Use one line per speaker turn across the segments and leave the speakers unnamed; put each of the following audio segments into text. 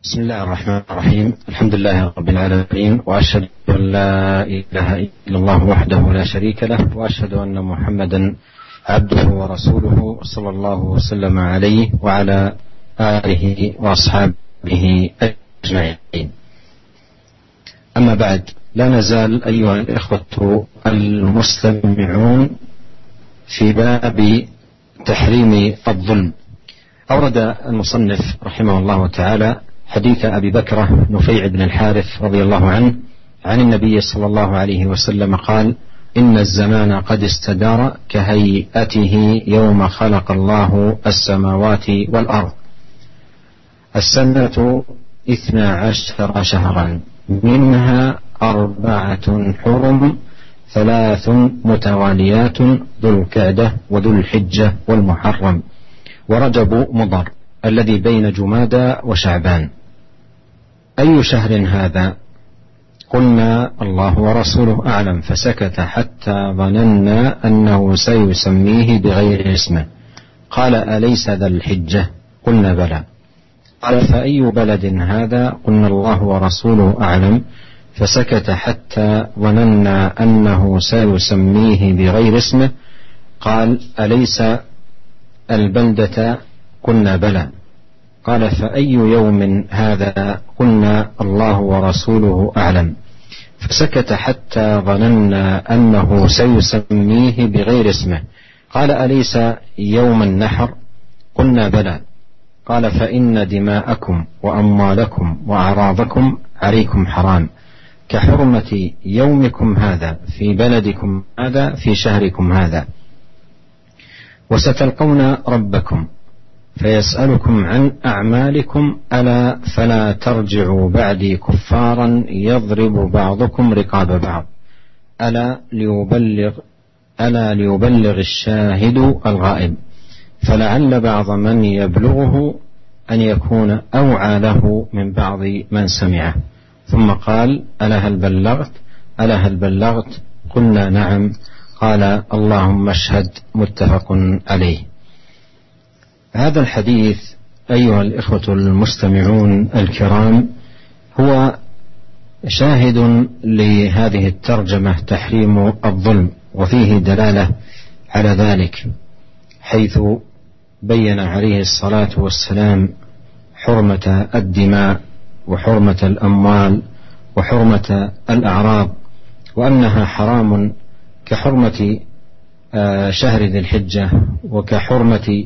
بسم الله الرحمن الرحيم. الحمد لله رب العالمين وأشهد أن لا إله إلا الله وحده لا شريك له وأشهد أن محمدا عبده ورسوله صلى الله وسلم عليه وعلى آله وأصحابه أجمعين. أما بعد لا نزال أيها الإخوة المستمعون في باب تحريم الظلم. أورد المصنف رحمه الله تعالى حديث أبي بكرة نفيع بن الحارث رضي الله عنه عن النبي صلى الله عليه وسلم قال إن الزمان قد استدار كهيئته يوم خلق الله السماوات والأرض السنة اثنا عشر شهرا منها أربعة حرم ثلاث متواليات ذو الكعدة وذو الحجة والمحرم ورجب مضر الذي بين جمادى وشعبان. أي شهر هذا؟ قلنا الله ورسوله أعلم فسكت حتى ظننا أنه سيسميه بغير اسمه قال أليس ذا الحجة؟ قلنا بلى. قال فأي بلد هذا؟ قلنا الله ورسوله أعلم. فسكت حتى ظننا أنه سيسميه بغير اسمه قال أليس البلدة؟ قلنا بلى. قال فأي يوم هذا قلنا الله ورسوله أعلم. فسكت حتى ظننا أنه سيسميه بغير اسمه. قال أليس يوم النحر؟ قلنا بلى. قال فإن دماءكم وأموالكم وأعراضكم عليكم حرام. كحرمة يومكم هذا في بلدكم هذا في شهركم هذا. وستلقون ربكم فيسألكم عن أعمالكم ألا فلا ترجعوا بعدي كفارا يضرب بعضكم رقاب بعض. ألا ليبلغ ألا ليبلغ الشاهد الغائب. فلعل بعض من يبلغه أن يكون أوعى له من بعض من سمعه. ثم قال ألا هل بلغت؟ ألا هل بلغت؟ قلنا نعم. قال اللهم اشهد متفق عليه. هذا الحديث أيها الإخوة المستمعون الكرام هو شاهد لهذه الترجمة تحريم الظلم وفيه دلالة على ذلك حيث بين عليه الصلاة والسلام حرمة الدماء وحرمة الأموال وحرمة الأعراض وأنها حرام كحرمة آه، شهر ذي الحجة وكحرمة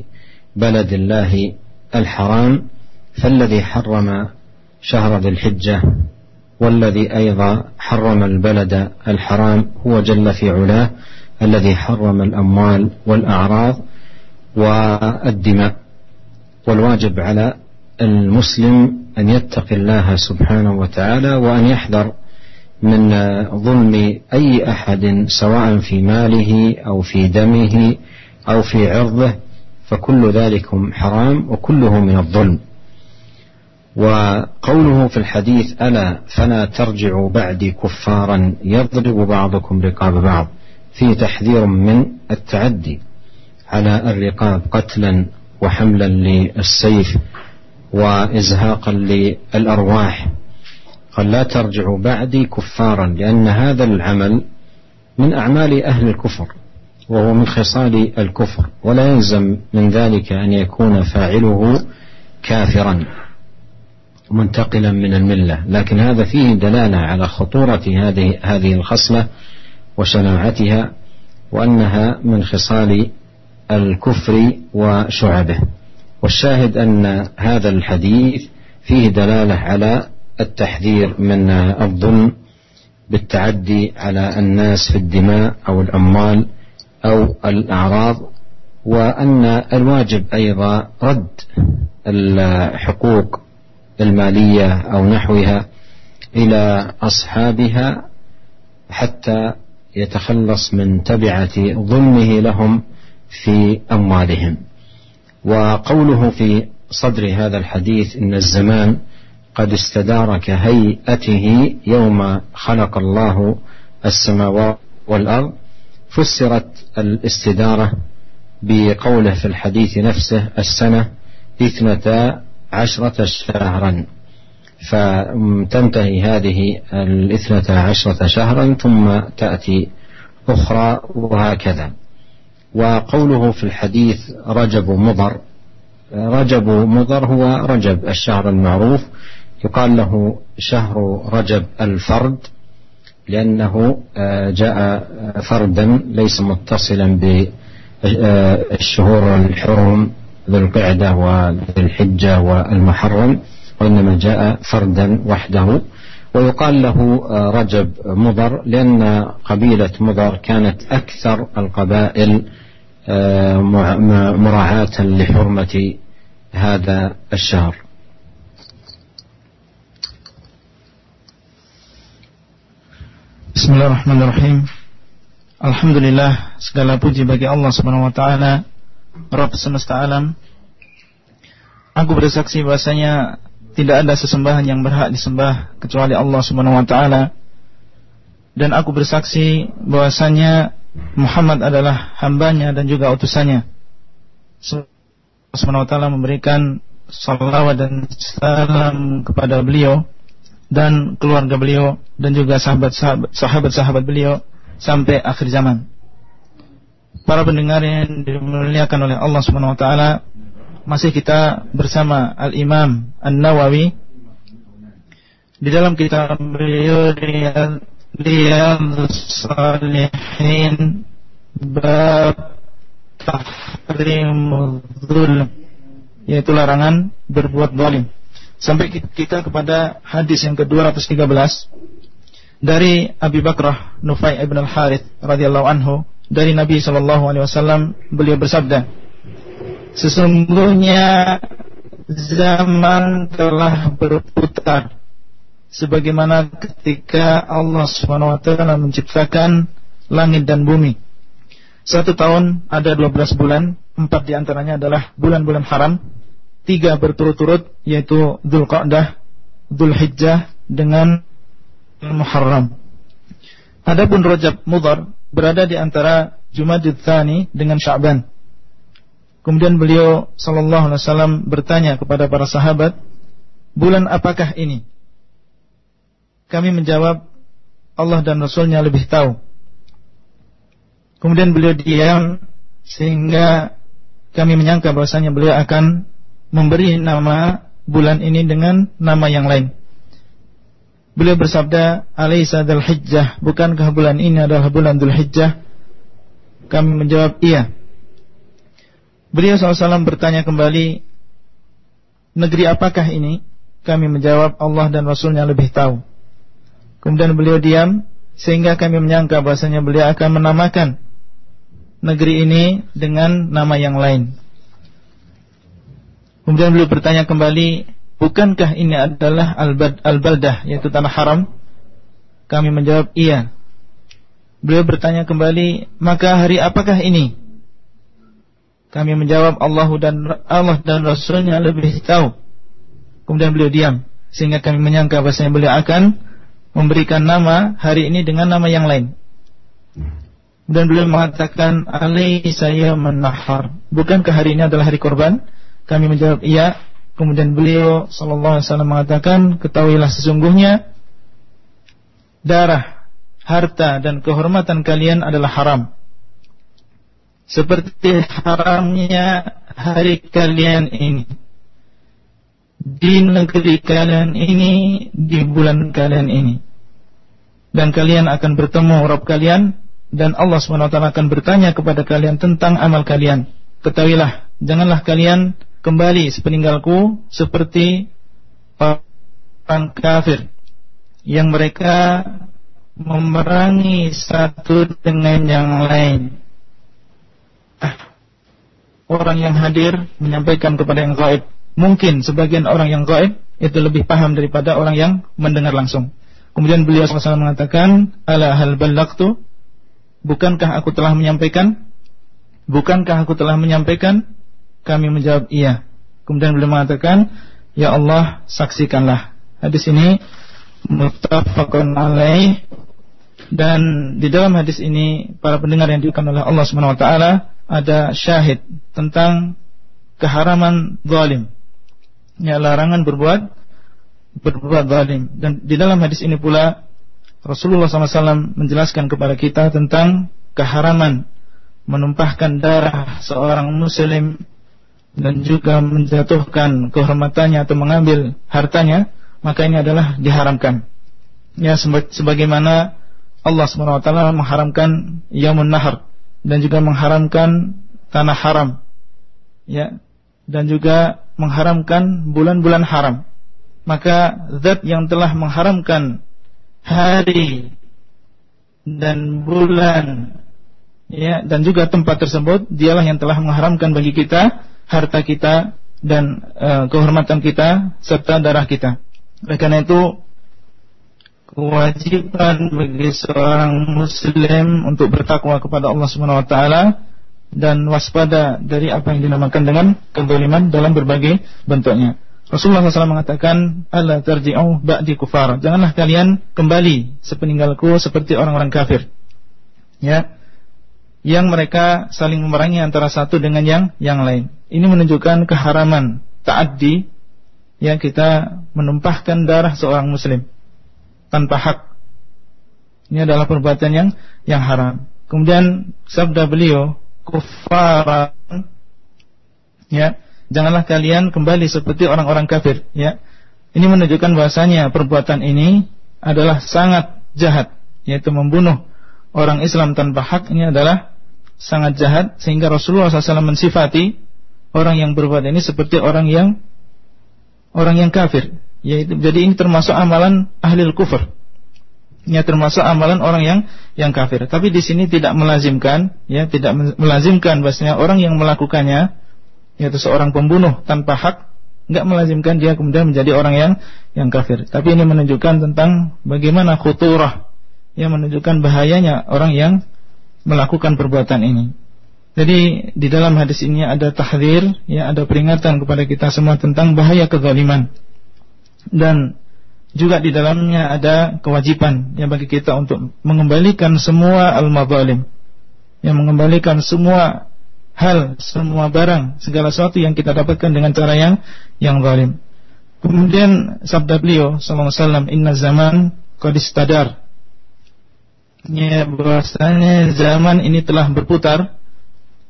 بلد الله الحرام فالذي حرم شهر ذي الحجة والذي أيضا حرم البلد الحرام هو جل في علاه الذي حرم الأموال والأعراض والدماء والواجب على المسلم أن يتقي الله سبحانه وتعالى وأن يحذر من ظلم أي أحد سواء في ماله أو في دمه أو في عرضه فكل ذلك حرام وكله من الظلم. وقوله في الحديث ألا فلا ترجعوا بعدي كفارا يضرب بعضكم رقاب بعض فيه تحذير من التعدي على الرقاب قتلا وحملا للسيف وإزهاقا للأرواح. قال لا ترجعوا بعدي كفارا لأن هذا العمل من أعمال أهل الكفر. وهو من خصال الكفر. ولا يلزم من ذلك أن يكون فاعله كافرا منتقلا من الملة. لكن هذا فيه دلالة على خطورة هذه هذه الخصلة وشناعتها وأنها من خصال الكفر وشعبه. والشاهد أن هذا الحديث فيه دلالة على التحذير من الظلم بالتعدي على الناس في الدماء أو الأموال أو الأعراض وأن الواجب أيضا رد الحقوق المالية أو نحوها إلى أصحابها حتى يتخلص من تبعة ظلمه لهم في أموالهم. وقوله في صدر هذا الحديث إن الزمان قد استدار كهيئته يوم خلق الله السماوات والأرض فسرت الاستدارة بقوله في الحديث نفسه السنة اثنتا عشرة شهرا. فتنتهي هذه الاثنتا عشرة شهرا ثم تأتي أخرى وهكذا. وقوله في الحديث رجب مضر رجب مضر هو رجب الشهر المعروف يقال له شهر رجب الفرد. لأنه آه، جاء فردا ليس متصلا بالشهور الحرم ذو القعدة وذي الحجة والمحرم وإنما جاء فردا وحده. ويقال له آه، رجب مضر لأن قبيلة مضر كانت أكثر القبائل آه، مراعاة لحرمة هذا الشهر.
Bismillahirrahmanirrahim. Alhamdulillah segala puji bagi Allah Subhanahu wa Rabb semesta alam. Aku bersaksi bahasanya tidak ada sesembahan yang berhak disembah kecuali Allah taala. Dan aku bersaksi bahwasanya Muhammad adalah hambanya dan juga utusannya. Allah Subhanahu memberikan salawat dan salam kepada beliau dan keluarga beliau dan juga sahabat-sahabat beliau sampai akhir zaman. Para pendengar yang dimuliakan oleh Allah Subhanahu wa taala, masih kita bersama Al-Imam An-Nawawi di dalam kitab beliau Riyadhus Salihin bab tahrimul zulm yaitu larangan berbuat zalim sampai kita kepada hadis yang ke-213 dari Abi Bakrah Nufai ibn al-Harith radhiyallahu anhu dari Nabi sallallahu alaihi wasallam beliau bersabda Sesungguhnya zaman telah berputar sebagaimana ketika Allah taala menciptakan langit dan bumi. Satu tahun ada 12 bulan, empat di antaranya adalah bulan-bulan haram, tiga berturut-turut yaitu Dhul Qa'dah, Dhul Hijjah dengan Muharram. Adapun Rajab Mudhar berada di antara Jumadil Thani dengan Sya'ban. Kemudian beliau sallallahu alaihi wasallam bertanya kepada para sahabat, "Bulan apakah ini?" Kami menjawab, "Allah dan Rasulnya lebih tahu." Kemudian beliau diam sehingga kami menyangka bahwasanya beliau akan memberi nama bulan ini dengan nama yang lain. Beliau bersabda, "Alaisa dzul hijjah, bukankah bulan ini adalah bulan Dzul Hijjah?" Kami menjawab, "Iya." Beliau SAW bertanya kembali, "Negeri apakah ini?" Kami menjawab, "Allah dan Rasulnya lebih tahu." Kemudian beliau diam sehingga kami menyangka bahasanya beliau akan menamakan negeri ini dengan nama yang lain. Kemudian beliau bertanya kembali, bukankah ini adalah Al-Baldah, yaitu tanah haram? Kami menjawab, iya. Beliau bertanya kembali, maka hari apakah ini? Kami menjawab, Allah dan Allah dan Rasulnya lebih tahu. Kemudian beliau diam, sehingga kami menyangka bahasanya beliau akan memberikan nama hari ini dengan nama yang lain. Dan beliau mengatakan, alai saya menahar. Bukankah hari ini adalah hari korban? Kami menjawab iya. Kemudian beliau sallallahu alaihi wasallam mengatakan, ketahuilah sesungguhnya darah, harta dan kehormatan kalian adalah haram. Seperti haramnya hari kalian ini. Di negeri kalian ini, di bulan kalian ini. Dan kalian akan bertemu Rabb kalian dan Allah SWT akan bertanya kepada kalian tentang amal kalian. Ketahuilah, janganlah kalian kembali sepeninggalku seperti orang kafir yang mereka memerangi satu dengan yang lain. Ah, orang yang hadir menyampaikan kepada yang gaib. Mungkin sebagian orang yang gaib itu lebih paham daripada orang yang mendengar langsung. Kemudian beliau SAW mengatakan, Ala hal balaktu, bukankah aku telah menyampaikan? Bukankah aku telah menyampaikan? Kami menjawab iya. Kemudian beliau mengatakan, Ya Allah, saksikanlah. Hadis ini muttafaqun alaih dan di dalam hadis ini para pendengar yang diukan oleh Allah taala ada syahid tentang keharaman zalim. Ya larangan berbuat berbuat zalim. Dan di dalam hadis ini pula Rasulullah SAW menjelaskan kepada kita tentang keharaman menumpahkan darah seorang muslim dan juga menjatuhkan kehormatannya atau mengambil hartanya, maka ini adalah diharamkan. Ya sebagaimana Allah SWT mengharamkan yamun nahar dan juga mengharamkan tanah haram. Ya, dan juga mengharamkan bulan-bulan haram. Maka zat yang telah mengharamkan hari dan bulan ya dan juga tempat tersebut dialah yang telah mengharamkan bagi kita harta kita dan e, kehormatan kita serta darah kita. Oleh karena itu kewajiban bagi seorang muslim untuk bertakwa kepada Allah Subhanahu wa taala dan waspada dari apa yang dinamakan dengan kezaliman dalam berbagai bentuknya. Rasulullah SAW mengatakan, "Allah tarji'u ba'di kufar." Janganlah kalian kembali sepeninggalku seperti orang-orang kafir. Ya. Yang mereka saling memerangi antara satu dengan yang yang lain. Ini menunjukkan keharaman ta'addi yang kita menumpahkan darah seorang muslim tanpa hak. Ini adalah perbuatan yang yang haram. Kemudian sabda beliau, "Kufaran" ya, janganlah kalian kembali seperti orang-orang kafir, ya. Ini menunjukkan bahasanya perbuatan ini adalah sangat jahat, yaitu membunuh orang Islam tanpa hak ini adalah sangat jahat sehingga Rasulullah SAW mensifati orang yang berbuat ini seperti orang yang orang yang kafir, yaitu jadi ini termasuk amalan ahli kufur. Ya termasuk amalan orang yang yang kafir. Tapi di sini tidak melazimkan, ya tidak melazimkan bahasanya orang yang melakukannya yaitu seorang pembunuh tanpa hak nggak melazimkan dia kemudian menjadi orang yang yang kafir. Tapi ini menunjukkan tentang bagaimana khuturah yang menunjukkan bahayanya orang yang melakukan perbuatan ini. Jadi di dalam hadis ini ada tahdir, ya ada peringatan kepada kita semua tentang bahaya kezaliman. Dan juga di dalamnya ada kewajiban yang bagi kita untuk mengembalikan semua al-mazalim. Yang mengembalikan semua hal, semua barang, segala sesuatu yang kita dapatkan dengan cara yang yang zalim. Kemudian sabda beliau sallallahu alaihi wasallam, "Inna zaman qad istadar." Ya, bahwasanya zaman ini telah berputar.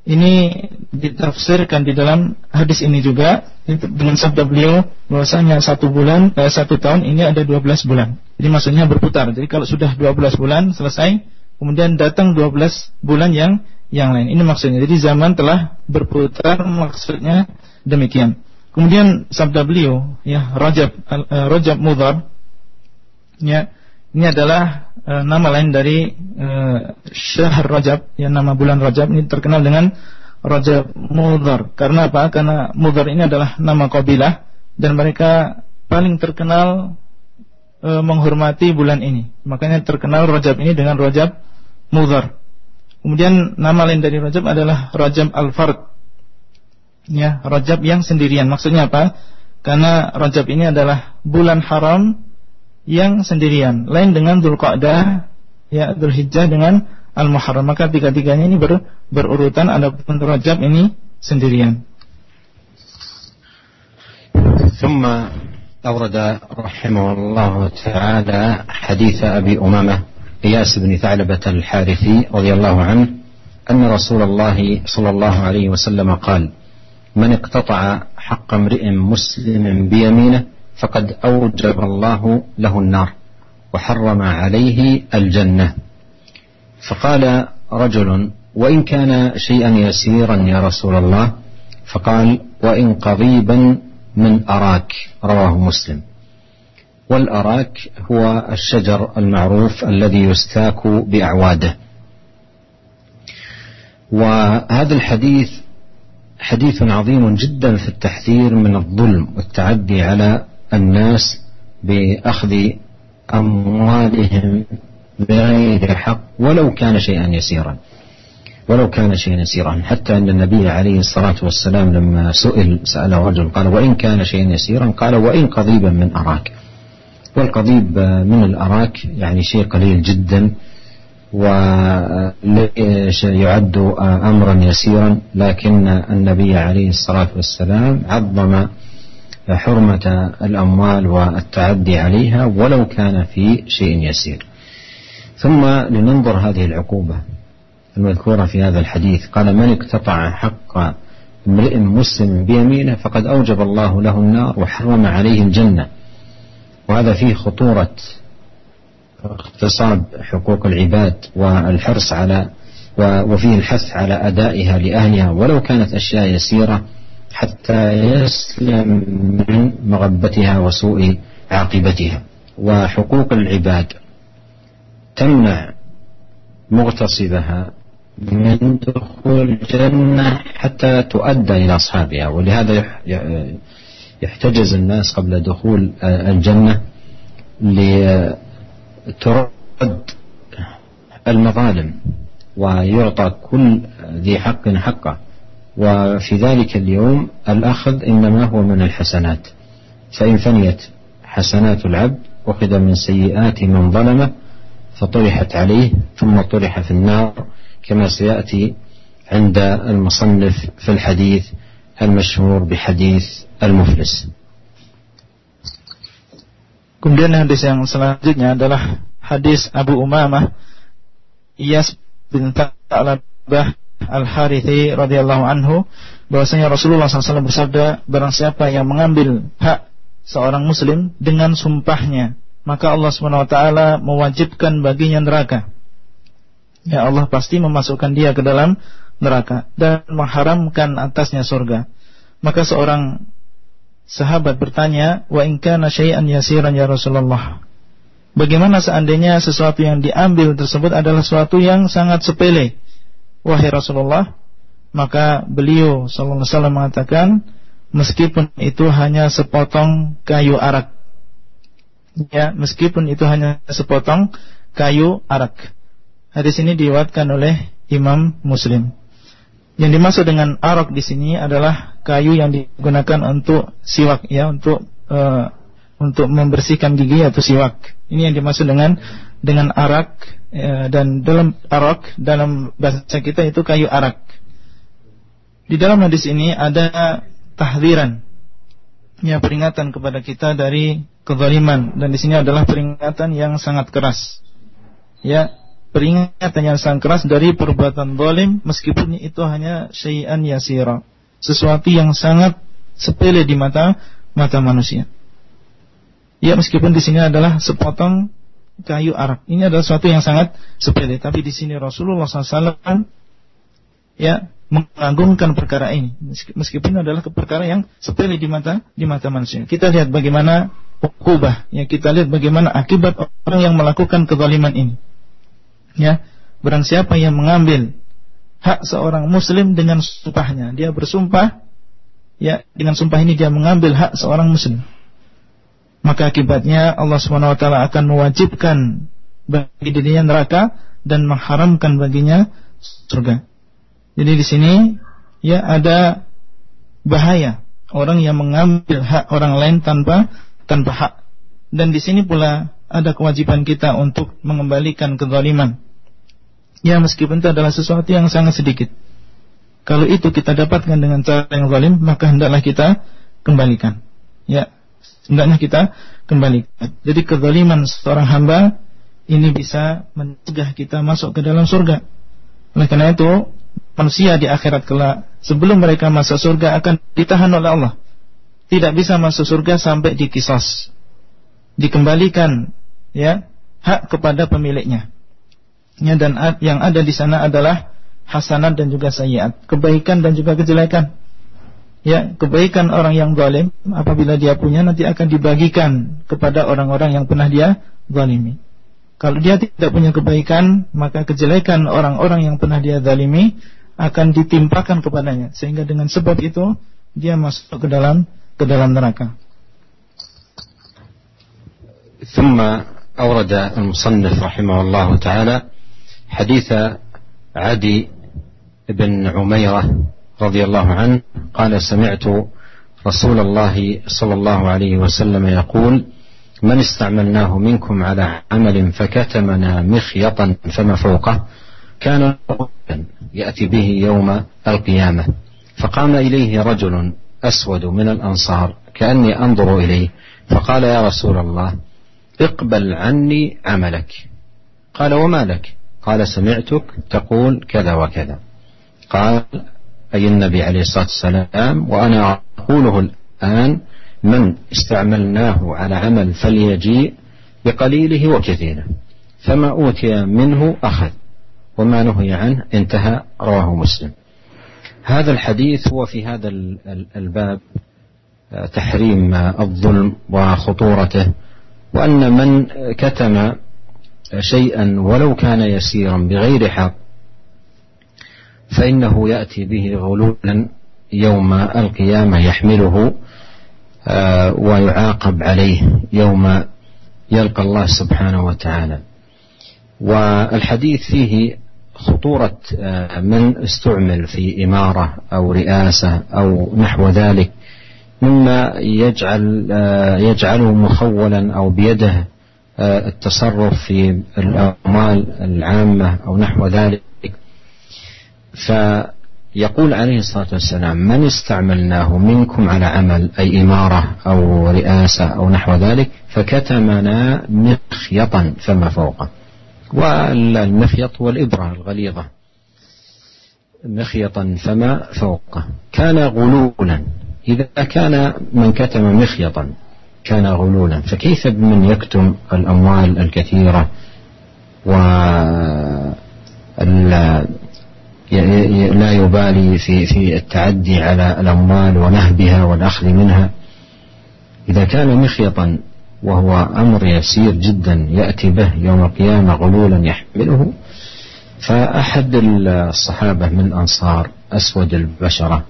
Ini ditafsirkan di dalam hadis ini juga dengan sabda beliau bahwasanya satu bulan eh, satu tahun ini ada 12 bulan. Jadi maksudnya berputar. Jadi kalau sudah 12 bulan selesai, kemudian datang 12 bulan yang yang lain. Ini maksudnya. Jadi zaman telah berputar maksudnya demikian. Kemudian sabda beliau ya Rajab uh, Rajab Mudhar ya ini adalah uh, nama lain dari uh, Syahr Rajab yang nama bulan Rajab ini terkenal dengan Rajab Mudhar. Karena apa? Karena Mudhar ini adalah nama kabilah dan mereka paling terkenal uh, menghormati bulan ini. Makanya terkenal Rajab ini dengan Rajab Mudhar. Kemudian nama lain dari Rajab adalah Rajab Al-Fard. Ya, Rajab yang sendirian. Maksudnya apa? Karena Rajab ini adalah bulan haram yang sendirian. Lain dengan Dzulqa'dah, ya Dzulhijjah dengan Al-Muharram. Maka tiga-tiganya ini ber, berurutan adapun Rajab ini sendirian.
ثم أورد رحمه الله تعالى حديث أبي أمامة إياس بن ثعلبة الحارثي رضي الله عنه أن رسول الله صلى الله عليه وسلم قال من اقتطع حق امرئ مسلم بيمينه فقد أوجب الله له النار وحرم عليه الجنة. فقال رجل وإن كان شيئا يسيرا يا رسول الله فقال وإن قضيبا من أراك رواه مسلم. والأراك هو الشجر المعروف الذي يستاك بأعواده. وهذا الحديث حديث عظيم جدا في التحذير من الظلم والتعدي على الناس بأخذ أموالهم بغير حق ولو كان شيئا يسيرا. ولو كان شيئا يسيرا. حتى أن النبي عليه الصلاة والسلام لما سئل سأله رجل قال وإن كان شيئا يسيرا؟ قال وإن قضيبا من أراك. والقضيب من الأراك يعني شيء قليل جدا ويعد أمرا يسيرا. لكن النبي عليه الصلاة والسلام عظم حرمة الأموال والتعدي عليها ولو كان في شيء يسير. ثم لننظر هذه العقوبة المذكورة في هذا الحديث. قال من اقتطع حق امرئ مسلم بيمينه فقد أوجب الله له النار وحرم عليه الجنة. وهذا فيه خطورة اغتصاب حقوق العباد والحرص على وفيه الحث على أدائها لأهلها ولو كانت أشياء يسيرة. حتى يسلم من مغبتها وسوء عاقبتها. وحقوق العباد تمنع مغتصبها من دخول الجنة حتى تؤدى إلى أصحابها. ولهذا يحتجز الناس قبل دخول الجنة لترد المظالم ويعطى كل ذي حق حقه. وفي ذلك اليوم الأخذ إنما هو من الحسنات فإن فنيت حسنات العبد أخذ من سيئات من ظلمه فطرحت عليه ثم طرح في النار كما سيأتي عند المصنف في الحديث المشهور بحديث المفلس.
Kemudian hadis yang selanjutnya adalah hadis Abu Umamah Iyas bin Ta'labah Al-Harithi radhiyallahu anhu bahwasanya Rasulullah SAW bersabda barang siapa yang mengambil hak seorang muslim dengan sumpahnya maka Allah SWT mewajibkan baginya neraka. Ya Allah pasti memasukkan dia ke dalam neraka dan mengharamkan atasnya surga. Maka seorang sahabat bertanya wa in kana syai'an yasiran ya Rasulullah? Bagaimana seandainya sesuatu yang diambil tersebut adalah sesuatu yang sangat sepele wahai Rasulullah maka beliau sallallahu alaihi wasallam mengatakan meskipun itu hanya sepotong kayu arak. Ya meskipun itu hanya sepotong kayu arak. Hadis ini diwatkan oleh Imam Muslim. Yang dimaksud dengan arak di sini adalah kayu yang digunakan untuk siwak ya untuk uh, untuk membersihkan gigi atau siwak ini yang dimaksud dengan dengan arak ya, dan dalam arak dalam bahasa kita itu kayu arak. Di dalam hadis ini ada tahdiran ya peringatan kepada kita dari kezaliman dan di sini adalah peringatan yang sangat keras. Ya, peringatan yang sangat keras dari perbuatan zalim meskipun itu hanya syai'an yasira. Sesuatu yang sangat sepele di mata mata manusia. Ya meskipun di sini adalah sepotong kayu arak. Ini adalah sesuatu yang sangat sepele. Tapi di sini Rasulullah SAW ya mengagungkan perkara ini. Meskipun adalah perkara yang sepele di mata di mata manusia. Kita lihat bagaimana ukubah. Ya kita lihat bagaimana akibat orang yang melakukan kezaliman ini. Ya, barang siapa yang mengambil hak seorang muslim dengan sumpahnya, dia bersumpah ya dengan sumpah ini dia mengambil hak seorang muslim maka akibatnya Allah SWT akan mewajibkan bagi dirinya neraka dan mengharamkan baginya surga. Jadi di sini ya ada bahaya orang yang mengambil hak orang lain tanpa tanpa hak. Dan di sini pula ada kewajiban kita untuk mengembalikan kezaliman. Ya meskipun itu adalah sesuatu yang sangat sedikit. Kalau itu kita dapatkan dengan cara yang zalim, maka hendaklah kita kembalikan. Ya, hendaknya kita kembalikan. Jadi kezaliman seorang hamba ini bisa mencegah kita masuk ke dalam surga. Oleh karena itu, manusia di akhirat kelak sebelum mereka masuk surga akan ditahan oleh Allah. Tidak bisa masuk surga sampai dikisos. Dikembalikan ya hak kepada pemiliknya. Ya, dan yang ada di sana adalah hasanat dan juga sayiat, kebaikan dan juga kejelekan ya kebaikan orang yang zalim apabila dia punya nanti akan dibagikan kepada orang-orang yang pernah dia zalimi. Kalau dia tidak punya kebaikan, maka kejelekan orang-orang yang pernah dia zalimi akan ditimpakan kepadanya sehingga dengan sebab itu dia masuk ke dalam ke dalam neraka.
ثم أورد المصنف رحمه الله تعالى حديث عدي بن عميرة رضي الله عنه قال سمعت رسول الله صلى الله عليه وسلم يقول من استعملناه منكم على عمل فكتمنا مخيطا فما فوقه كان يأتي به يوم القيامة فقام إليه رجل أسود من الأنصار كأني أنظر إليه فقال يا رسول الله اقبل عني عملك قال وما لك؟ قال سمعتك تقول كذا وكذا قال أي النبي عليه الصلاة والسلام وأنا أقوله الآن من استعملناه على عمل فليجيء بقليله وكثيره فما أوتي منه أخذ وما نهي عنه انتهى رواه مسلم. هذا الحديث هو في هذا الباب آه، تحريم الظلم وخطورته وأن من كتم شيئا ولو كان يسيرا بغير حق فإنه يأتي به غلولا يوم القيامة يحمله آه، ويعاقب عليه يوم يلقى الله سبحانه وتعالى. والحديث فيه خطورة آه، من استعمل في إمارة أو رئاسة أو نحو ذلك مما يجعل آه، يجعله مخولا أو بيده التصرف في الأموال العامة أو نحو ذلك. فيقول عليه الصلاة والسلام من استعملناه منكم على عمل أي إمارة أو رئاسة أو نحو ذلك فكتمنا مخيطا فما فوقه. والمخيط والإبرة الغليظة مخيطا فما فوقه. كان غلولا. إذا كان من كتم مخيطا كان غلولا. فكيف بمن يكتم الأموال الكثيرة و لا يبالي في في التعدي على الأموال ونهبها والأخذ منها. إذا كان مخيطا وهو أمر يسير جدا يأتي به يوم القيامة غلولا يحمله فأحد الصحابة من أنصار أسود البشرة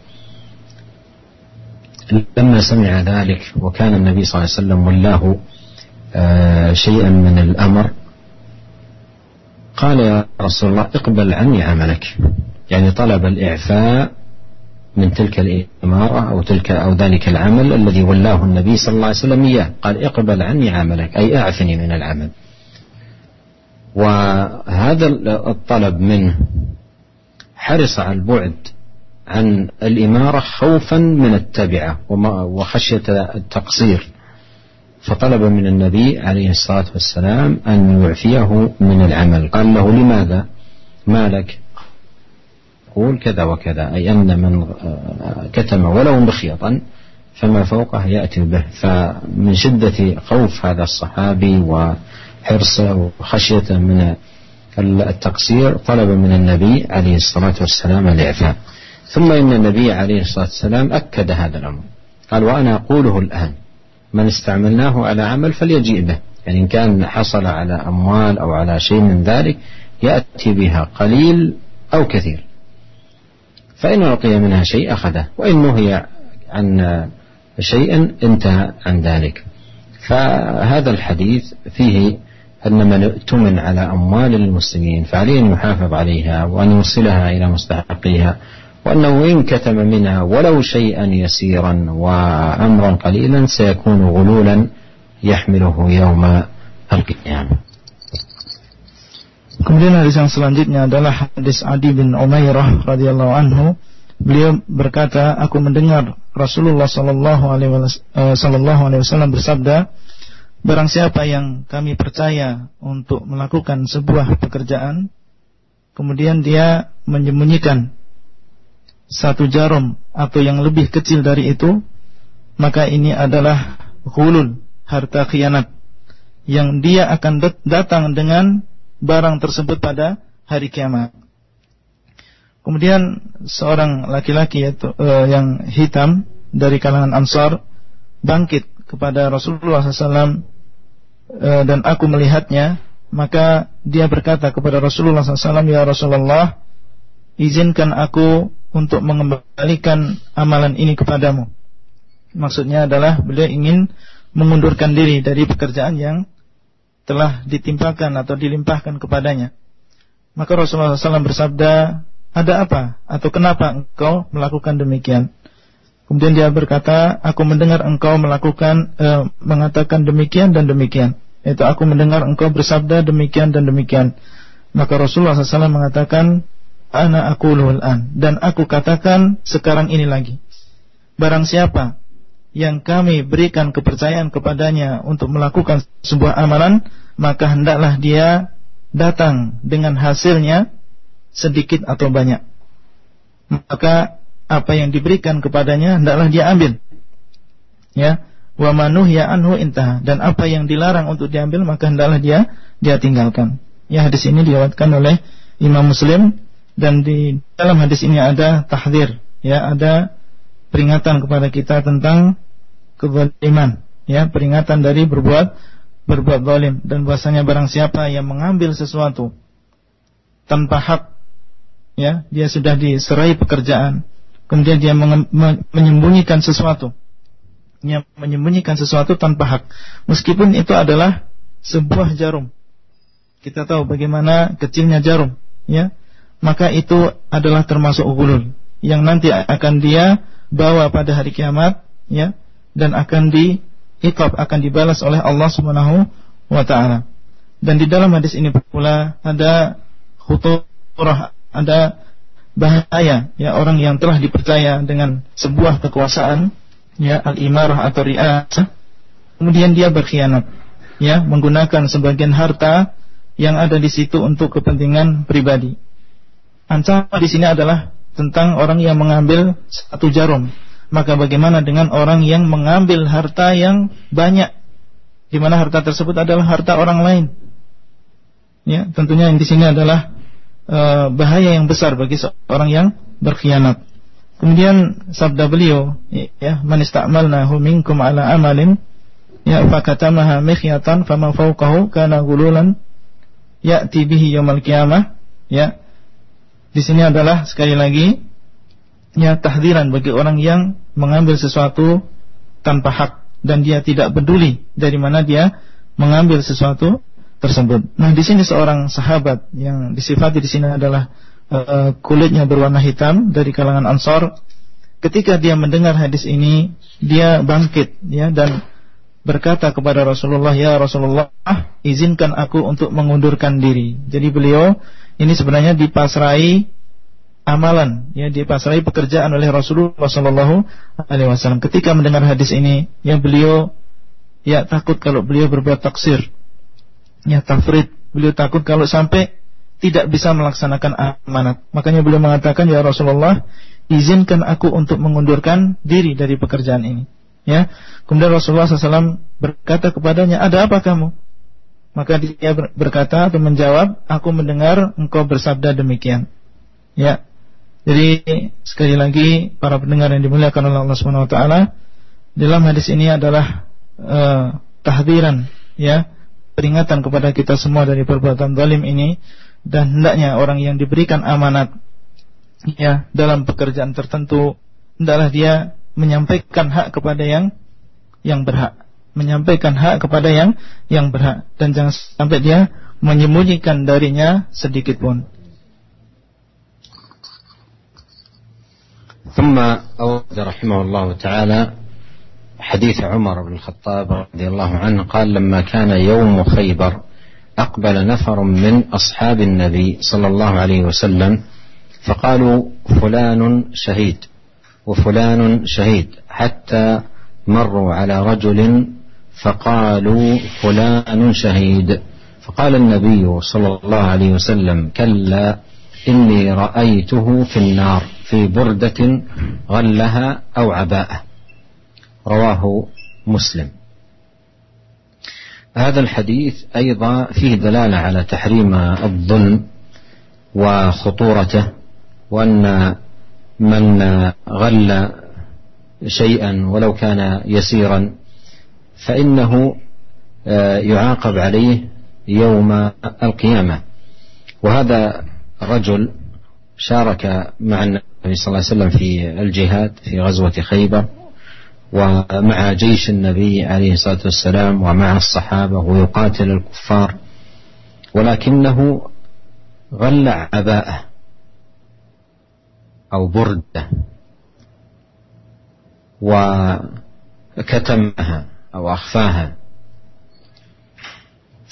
لما سمع ذلك وكان النبي صلى الله عليه وسلم ولاه آه، شيئا من الأمر قال يا رسول الله اقبل عني عملك. يعني طلب الإعفاء من تلك الإمارة أو تلك أو ذلك العمل الذي ولاه النبي صلى الله عليه وسلم إياه. قال اقبل عني عملك أي أعفني من العمل. وهذا الطلب منه حرص على البعد عن الإمارة خوفا من التبعة وخشية التقصير. فطلب من النبي عليه الصلاة والسلام أن يعفيه من العمل. قال له لماذا؟ ما لك يقول كذا وكذا أي أن من كتم ولو مخيطا فما فوقه يأتي به. فمن شدة خوف هذا الصحابي وحرصه وخشيته من التقصير طلب من النبي عليه الصلاة والسلام الإعفاء. ثم إن النبي عليه الصلاة والسلام أكد هذا الأمر. قال وأنا أقوله الآن من استعملناه على عمل فليجيء به. يعني إن كان حصل على أموال أو على شيء من ذلك يأتي بها قليل أو كثير. فإن أعطي منها شيء أخذه وإن نهي عن شيء انتهى عن ذلك. فهذا الحديث فيه أن من اؤتمن على أموال المسلمين فعليه أن يحافظ عليها وأن يوصلها إلى مستحقيها وأنه إن كتم منها ولو شيئا يسيرا وأمرا قليلا سيكون غلولا يحمله يوم القيامة.
Kemudian hadis yang selanjutnya adalah hadis Adi bin Umairah radhiyallahu anhu. Beliau berkata, aku mendengar Rasulullah sallallahu alaihi eh, wasallam bersabda, barang siapa yang kami percaya untuk melakukan sebuah pekerjaan, kemudian dia menyembunyikan satu jarum atau yang lebih kecil dari itu, maka ini adalah hulul, harta khianat yang dia akan datang dengan barang tersebut pada hari kiamat. Kemudian seorang laki-laki yaitu uh, yang hitam dari kalangan Ansar bangkit kepada Rasulullah SAW uh, eh, dan aku melihatnya maka dia berkata kepada Rasulullah SAW ya Rasulullah izinkan aku untuk mengembalikan amalan ini kepadamu maksudnya adalah beliau ingin mengundurkan diri dari pekerjaan yang telah ditimpakan atau dilimpahkan kepadanya. Maka Rasulullah SAW bersabda, ada apa atau kenapa engkau melakukan demikian? Kemudian dia berkata, aku mendengar engkau melakukan e, mengatakan demikian dan demikian. Itu aku mendengar engkau bersabda demikian dan demikian. Maka Rasulullah SAW mengatakan, ana aku an dan aku katakan sekarang ini lagi. Barang siapa yang kami berikan kepercayaan kepadanya untuk melakukan sebuah amalan, maka hendaklah dia datang dengan hasilnya sedikit atau banyak. Maka apa yang diberikan kepadanya hendaklah dia ambil. Ya, wa manuh ya anhu intah dan apa yang dilarang untuk diambil maka hendaklah dia dia tinggalkan. Ya hadis ini diriwayatkan oleh Imam Muslim dan di dalam hadis ini ada tahdir, ya ada peringatan kepada kita tentang kezaliman, ya, peringatan dari berbuat berbuat zalim dan bahasanya barang siapa yang mengambil sesuatu tanpa hak ya, dia sudah diserai pekerjaan, kemudian dia menyembunyikan sesuatu. Ya, menyembunyikan sesuatu tanpa hak. Meskipun itu adalah sebuah jarum. Kita tahu bagaimana kecilnya jarum, ya. Maka itu adalah termasuk gulul yang nanti akan dia bawa pada hari kiamat, ya dan akan diikab akan dibalas oleh Allah Subhanahu wa taala. Dan di dalam hadis ini pula ada khuturah, ada bahaya ya orang yang telah dipercaya dengan sebuah kekuasaan ya al-imarah atau ri'asah kemudian dia berkhianat ya menggunakan sebagian harta yang ada di situ untuk kepentingan pribadi. Ancaman di sini adalah tentang orang yang mengambil satu jarum. Maka bagaimana dengan orang yang mengambil harta yang banyak? Di mana harta tersebut adalah harta orang lain? Ya tentunya yang di sini adalah e, bahaya yang besar bagi seorang yang berkhianat. Kemudian sabda beliau ya man ista'malnahu minkum ala amalin ya fakatamaha mikhyatan fama fawqahu kana gululan ya'ti bihi yaumil qiyamah ya di sini adalah sekali lagi ya tahdiran bagi orang yang mengambil sesuatu tanpa hak dan dia tidak peduli dari mana dia mengambil sesuatu tersebut. Nah, di sini seorang sahabat yang disifati di sini adalah uh, kulitnya berwarna hitam dari kalangan Ansor. Ketika dia mendengar hadis ini, dia bangkit ya dan berkata kepada Rasulullah, "Ya Rasulullah, izinkan aku untuk mengundurkan diri." Jadi beliau ini sebenarnya dipasrai amalan ya dipasrai pekerjaan oleh Rasulullah Shallallahu Alaihi Wasallam. Ketika mendengar hadis ini, yang beliau ya takut kalau beliau berbuat taksir, ya tafrid. Beliau takut kalau sampai tidak bisa melaksanakan amanat. Makanya beliau mengatakan ya Rasulullah, izinkan aku untuk mengundurkan diri dari pekerjaan ini. Ya, kemudian Rasulullah SAW berkata kepadanya, ada apa kamu? Maka dia berkata atau menjawab, aku mendengar engkau bersabda demikian. Ya, jadi sekali lagi para pendengar yang dimuliakan oleh Allah Subhanahu wa taala, dalam hadis ini adalah uh, tahdiran ya, peringatan kepada kita semua dari perbuatan zalim ini dan hendaknya orang yang diberikan amanat ya dalam pekerjaan tertentu hendaklah dia menyampaikan hak kepada yang yang berhak, menyampaikan hak kepada yang yang berhak dan jangan sampai dia menyembunyikan darinya sedikit pun.
ثم أورد رحمه الله تعالى حديث عمر بن الخطاب رضي الله عنه قال لما كان يوم خيبر أقبل نفر من أصحاب النبي صلى الله عليه وسلم فقالوا فلان شهيد وفلان شهيد حتى مروا على رجل فقالوا فلان شهيد. فقال النبي صلى الله عليه وسلم كلا إني رأيته في النار في بردة غلها أو عباءة. رواه مسلم. هذا الحديث أيضا فيه دلالة على تحريم الظلم وخطورته وأن من غل شيئا ولو كان يسيرا فإنه آه، يعاقب عليه يوم القيامة. وهذا الرجل شارك مع النبي صلى الله عليه وسلم في الجهاد في غزوة خيبر ومع جيش النبي عليه الصلاة والسلام ومع الصحابة ويقاتل الكفار. ولكنه غل عباءه أو بردة وكتمها. أو أخفاها.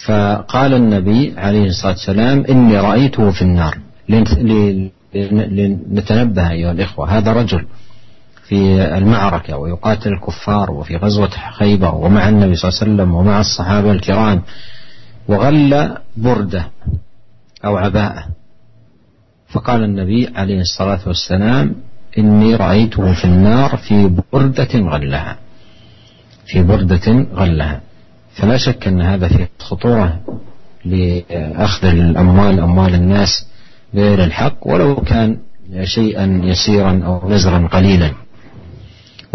فقال النبي عليه الصلاة والسلام إني رأيته في النار. لنتنبه أيها الإخوة. هذا رجل في المعركة ويقاتل الكفار وفي غزوة خيبر ومع النبي صلى الله عليه وسلم ومع الصحابة الكرام وغل بردة أو عباءة. فقال النبي عليه الصلاة والسلام إني رأيته في النار في بردة غلها. في بردة غلها. فلا شك أن هذا فيه خطورة لأخذ الأموال أموال الناس بغير الحق ولو كان شيئا يسيرا أو نزرا قليلا.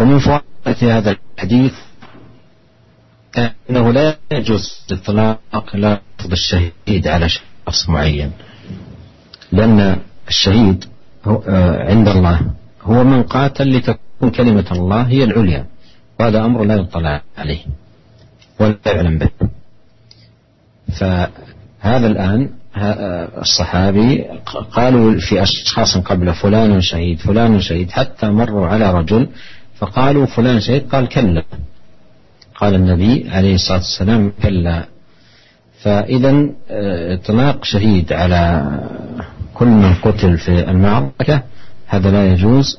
ومن فوائد هذا الحديث أنه لا يجوز إطلاق لفظ الشهيد على شخص معين لأن الشهيد عند الله هو من قاتل لتكون كلمة الله هي العليا. وهذا أمر لا يطلع عليه ولا يعلم به. فهذا الآن الصحابي قالوا في أشخاص قبل فلان شهيد فلان شهيد حتى مروا على رجل فقالوا فلان شهيد قال كلا. قال النبي عليه الصلاة والسلام كلا. فإذا إطلاق شهيد على كل من قتل في المعركة هذا لا يجوز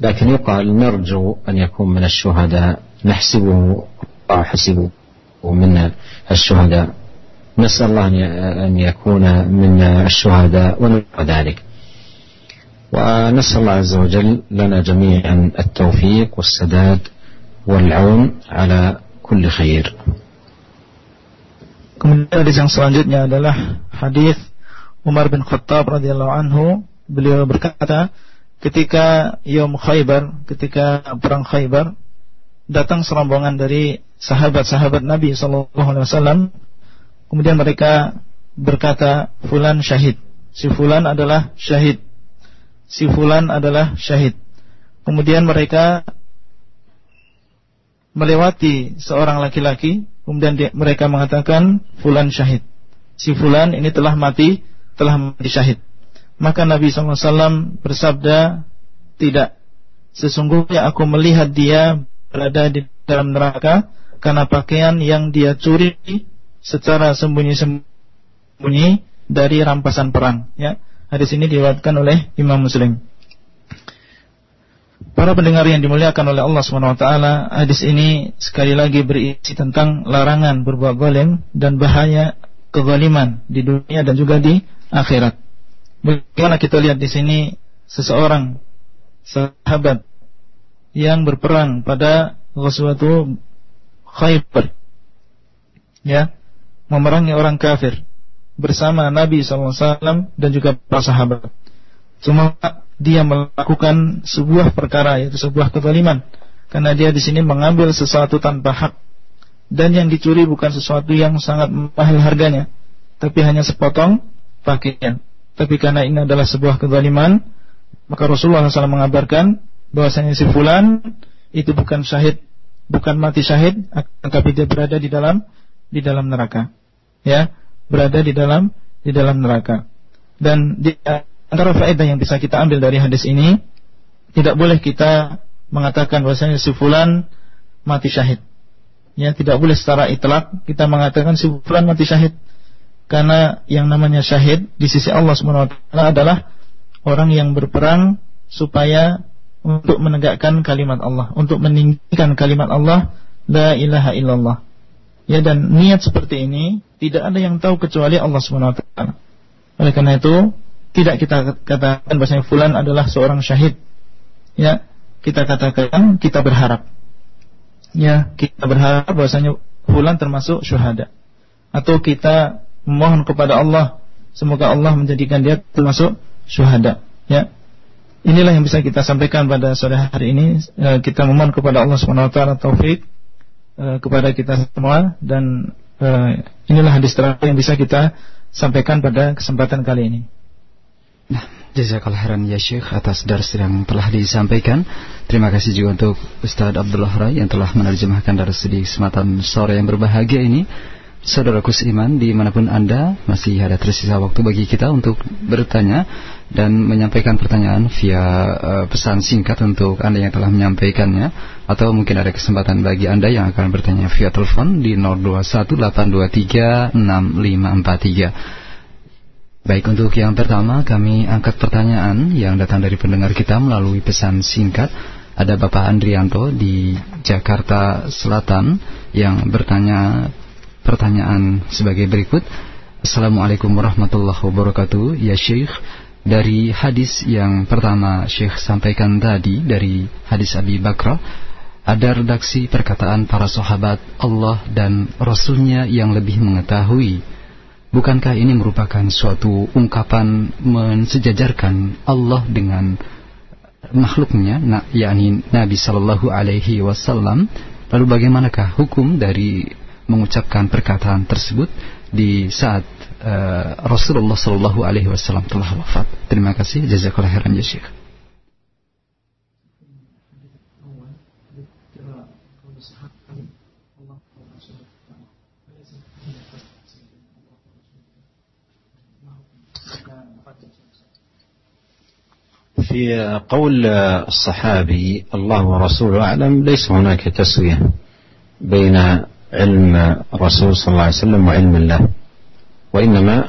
لكن يقال نرجو أن يكون من الشهداء نحسبه الله حسبه من الشهداء. نسأل الله أن يكون من الشهداء ونحو ذلك. ونسأل الله عز وجل لنا جميعا التوفيق والسداد والعون على كل خير.
Kemudian hadis yang selanjutnya adalah hadis Umar bin Khattab radhiyallahu anhu. Beliau berkata ketika Yom Khaybar ketika perang Khaybar datang serombongan dari sahabat-sahabat Nabi sallallahu alaihi wasallam. Kemudian mereka berkata fulan syahid. Si fulan adalah syahid. Si fulan adalah syahid. Kemudian mereka melewati seorang laki-laki. Kemudian dia, mereka mengatakan fulan syahid. Si fulan ini telah mati telah mati syahid maka Nabi SAW bersabda tidak sesungguhnya aku melihat dia berada di dalam neraka karena pakaian yang dia curi secara sembunyi-sembunyi dari rampasan perang. Ya hadis ini diriwayatkan oleh Imam Muslim. Para pendengar yang dimuliakan oleh Allah SWT Hadis ini sekali lagi berisi tentang larangan berbuat zalim Dan bahaya kezaliman di dunia dan juga di akhirat Bagaimana kita lihat di sini Seseorang Sahabat Yang berperang pada Ghazwatu Khaybar Ya Memerangi orang kafir Bersama Nabi SAW Dan juga para sahabat. Cuma dia melakukan sebuah perkara yaitu sebuah kezaliman karena dia di sini mengambil sesuatu tanpa hak. Dan yang dicuri bukan sesuatu yang sangat mahal harganya tapi hanya sepotong pakaian tapi karena ini adalah sebuah kezaliman maka Rasulullah SAW mengabarkan bahwasanya si fulan itu bukan syahid bukan mati syahid tapi dia berada di dalam di dalam neraka ya berada di dalam di dalam neraka dan dia antara faedah yang bisa kita ambil dari hadis ini tidak boleh kita mengatakan bahwasanya si fulan mati syahid. Ya, tidak boleh secara itlak kita mengatakan si fulan mati syahid. Karena yang namanya syahid di sisi Allah taala adalah orang yang berperang supaya untuk menegakkan kalimat Allah, untuk meninggikan kalimat Allah la ilaha illallah. Ya dan niat seperti ini tidak ada yang tahu kecuali Allah taala. Oleh karena itu tidak kita katakan bahwasanya fulan adalah seorang syahid. Ya, kita katakan kita berharap. Ya, kita berharap bahwasanya fulan termasuk syuhada. Atau kita memohon kepada Allah semoga Allah menjadikan dia termasuk syuhada. Ya. Inilah yang bisa kita sampaikan pada sore hari ini. E, kita memohon kepada Allah Subhanahu wa taala taufik e, kepada kita semua dan e, inilah hadis terakhir yang bisa kita sampaikan pada kesempatan kali ini.
Nah, jazakallah khairan ya Syekh atas dars yang telah disampaikan. Terima kasih juga untuk Ustadz Abdullah Rai yang telah menerjemahkan dars di kesempatan sore yang berbahagia ini. Saudaraku seiman, di mana pun Anda masih ada tersisa waktu bagi kita untuk bertanya dan menyampaikan pertanyaan via uh, pesan singkat untuk Anda yang telah menyampaikannya atau mungkin ada kesempatan bagi Anda yang akan bertanya via telepon di 0218236543. Baik untuk yang pertama kami angkat pertanyaan yang datang dari pendengar kita melalui pesan singkat Ada Bapak Andrianto di Jakarta Selatan yang bertanya pertanyaan sebagai berikut. Assalamualaikum warahmatullahi wabarakatuh. Ya Syekh, dari hadis yang pertama Syekh sampaikan tadi dari hadis Abi Bakra ada redaksi perkataan para sahabat Allah dan Rasulnya yang lebih mengetahui Bukankah ini merupakan suatu ungkapan mensejajarkan Allah dengan makhluknya, yakni Nabi Shallallahu Alaihi Wasallam? Lalu bagaimanakah hukum dari mengucapkan perkataan tersebut di saat uh, Rasulullah Shallallahu Alaihi Wasallam telah wafat? Terima kasih. Jazakallah khairan ya Syekh.
في قول الصحابي الله ورسوله أعلم ليس هناك تسوية بين علم الرسول صلى الله عليه وسلم وعلم الله. وإنما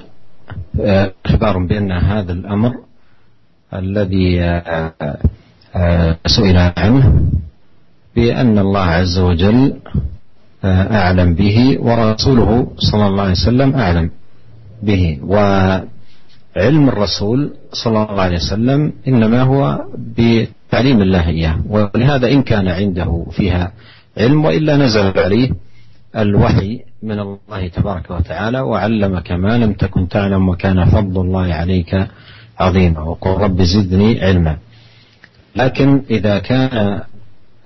إخبار بأن هذا الأمر الذي سئل عنه بأن الله عز وجل أعلم به ورسوله صلى الله عليه وسلم أعلم به. و علم الرسول صلى الله عليه وسلم إنما هو بتعليم الله إياه. ولهذا إن كان عنده فيها علم وإلا نزل عليه الوحي من الله تبارك وتعالى وعلمك ما لم تكن تعلم وكان فضل الله عليك عظيما وقل رب زدني علما. لكن إذا كان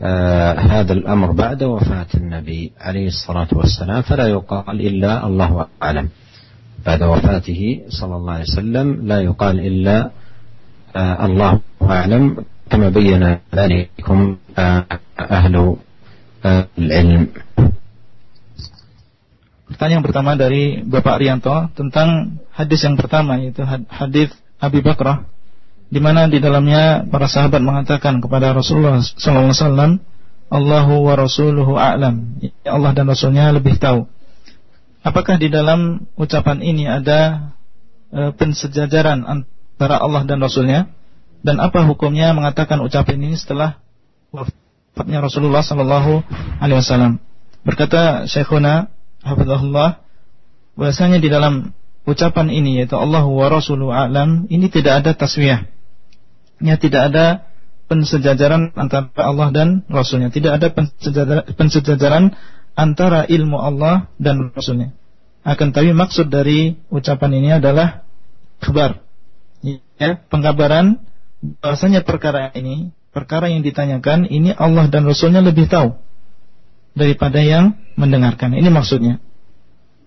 آه هذا الأمر بعد وفاة النبي عليه الصلاة والسلام فلا يقال إلا الله أعلم. بعد وفاته صلى الله عليه وسلم لا يقال إلا آه الله أعلم كما بين ذلكم آه أهل آه العلم.
Pertanyaan pertama dari Bapak Rianto tentang hadis yang pertama yaitu hadis Abi Bakrah di mana di dalamnya para sahabat mengatakan kepada Rasulullah SAW Allahu wa rasuluhu a'lam Allah dan Rasulnya lebih tahu Apakah di dalam ucapan ini ada e, pensejajaran antara Allah dan Rasulnya? Dan apa hukumnya mengatakan ucapan ini setelah wafatnya Rasulullah Sallallahu Alaihi Wasallam? Berkata Syekhuna Hafizahullah bahasanya di dalam ucapan ini yaitu Allah wa Rasulu a'lam ini tidak ada taswiyah. Ya tidak ada pensejajaran antara Allah dan Rasulnya. Tidak ada pensejajaran, pensejajaran antara ilmu Allah dan Rasulnya. Akan tapi maksud dari ucapan ini adalah kabar, ya, pengkabaran bahasanya perkara ini, perkara yang ditanyakan ini Allah dan Rasulnya lebih tahu daripada yang mendengarkan. Ini maksudnya.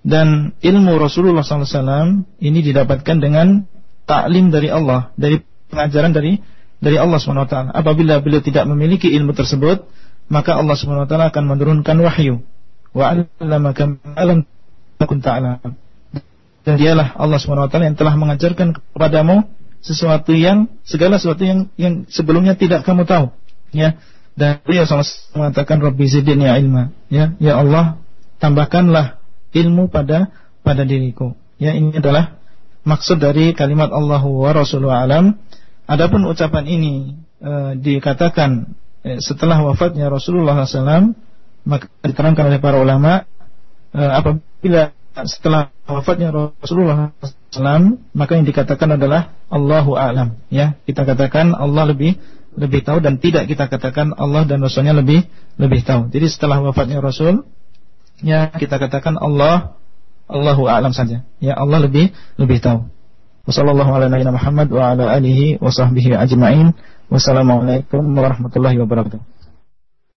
Dan ilmu Rasulullah SAW ini didapatkan dengan taklim dari Allah, dari pengajaran dari dari Allah SWT. Apabila beliau tidak memiliki ilmu tersebut, maka Allah SWT akan menurunkan wahyu wa. Dan dialah Allah SWT yang telah mengajarkan kepadamu sesuatu yang segala sesuatu yang yang sebelumnya tidak kamu tahu. Ya. Dan beliau SAW mengatakan Rabbi zidni ilma. Ya, ya Allah, tambahkanlah ilmu pada pada diriku. Ya, ini adalah maksud dari kalimat Allahu wa Rasuluhu alam. Adapun ucapan ini e, dikatakan e, setelah wafatnya Rasulullah SAW maka diterangkan oleh para ulama e, apabila setelah wafatnya Rasulullah SAW maka yang dikatakan adalah Allahu a'lam ya kita katakan Allah lebih lebih tahu dan tidak kita katakan Allah dan Rasulnya lebih lebih tahu. Jadi setelah wafatnya Rasul ya kita katakan Allah Allahu a'lam saja. Ya Allah lebih lebih tahu. Wassalamualaikum warahmatullahi wabarakatuh